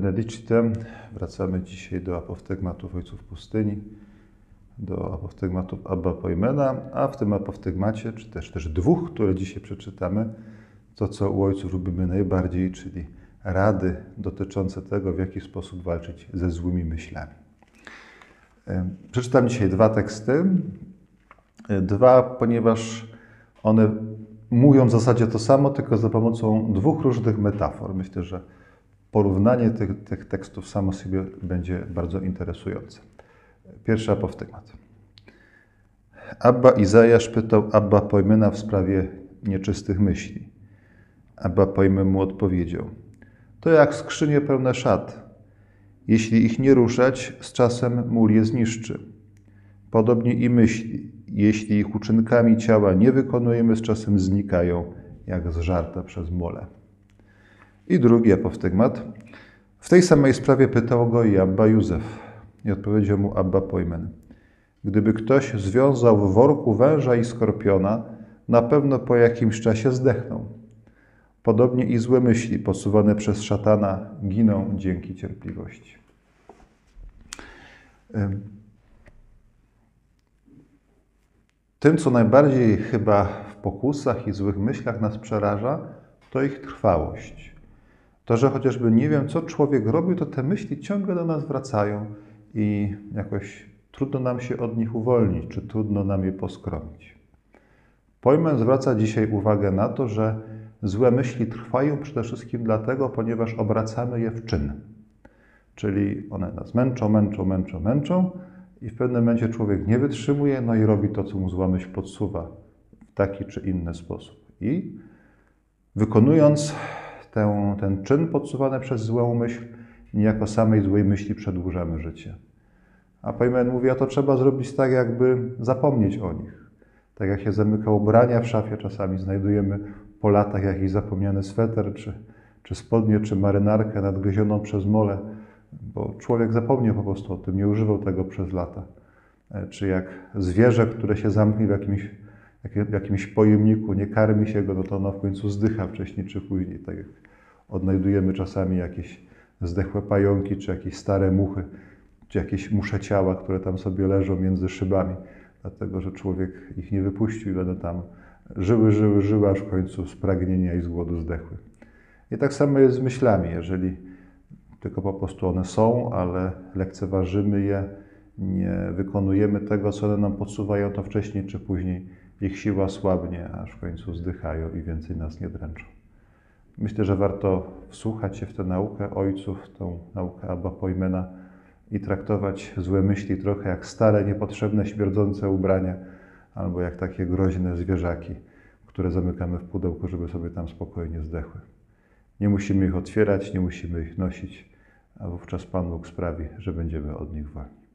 benedicite. Wracamy dzisiaj do apoftegmatów Ojców Pustyni, do apoftegmatów Abba Pojmena, a w tym apoftegmacie, czy też, też dwóch, które dzisiaj przeczytamy, to co u Ojców lubimy najbardziej, czyli rady dotyczące tego, w jaki sposób walczyć ze złymi myślami. Przeczytam dzisiaj dwa teksty. Dwa, ponieważ one mówią w zasadzie to samo, tylko za pomocą dwóch różnych metafor. Myślę, że porównanie tych, tych tekstów samo sobie będzie bardzo interesujące. Pierwszy apoftymat. Abba Izajasz pytał Abba Pojmena w sprawie nieczystych myśli. Abba Pojmy mu odpowiedział. To jak skrzynie pełne szat. Jeśli ich nie ruszać, z czasem mól je zniszczy. Podobnie i myśli. Jeśli ich uczynkami ciała nie wykonujemy, z czasem znikają, jak zżarte przez mole. I drugi apostygmat. W tej samej sprawie pytał go i Abba Józef. I odpowiedział mu Abba Pojmen. Gdyby ktoś związał w worku węża i skorpiona, na pewno po jakimś czasie zdechnął. Podobnie i złe myśli posuwane przez szatana giną dzięki cierpliwości. Tym, co najbardziej chyba w pokusach i złych myślach nas przeraża, to ich trwałość. To, że chociażby nie wiem, co człowiek robił, to te myśli ciągle do nas wracają i jakoś trudno nam się od nich uwolnić, czy trudno nam je poskromić. Pojmę zwraca dzisiaj uwagę na to, że złe myśli trwają przede wszystkim dlatego, ponieważ obracamy je w czyn. Czyli one nas męczą, męczą, męczą, męczą i w pewnym momencie człowiek nie wytrzymuje, no i robi to, co mu zła myśl podsuwa w taki czy inny sposób. I wykonując ten, czyn podsuwany przez złą myśl, niejako samej złej myśli przedłużamy życie. A Pojmen mówi, a to trzeba zrobić tak, jakby zapomnieć o nich. Tak jak się zamyka ubrania w szafie, czasami znajdujemy po latach jakiś zapomniany sweter, czy, czy spodnie, czy marynarkę nadgryzioną przez mole, bo człowiek zapomniał po prostu o tym, nie używał tego przez lata. E, czy jak zwierzę, które się zamknie w jakimś, jakimś pojemniku, nie karmi się go, no to ono w końcu zdycha wcześniej czy później. Tak jak odnajdujemy czasami jakieś zdechłe pająki, czy jakieś stare muchy, czy jakieś musze ciała, które tam sobie leżą między szybami, dlatego że człowiek ich nie wypuścił i one tam żyły, żyły, żyły, aż w końcu z pragnienia i z głodu zdechły. I tak samo jest z myślami. Jeżeli tylko po prostu one są, ale lekceważymy je, nie wykonujemy tego, co one nam podsuwają, to wcześniej czy później ich siła słabnie, aż w końcu zdychają i więcej nas nie dręczą. Myślę, że warto wsłuchać się w tę naukę ojców, w tą naukę Abba Pojmena i traktować złe myśli trochę jak stare, niepotrzebne, śmierdzące ubrania albo jak takie groźne zwierzaki, które zamykamy w pudełku, żeby sobie tam spokojnie zdechły. Nie musimy ich otwierać, nie musimy ich nosić, a wówczas Pan Bóg sprawi, że będziemy od nich wolni.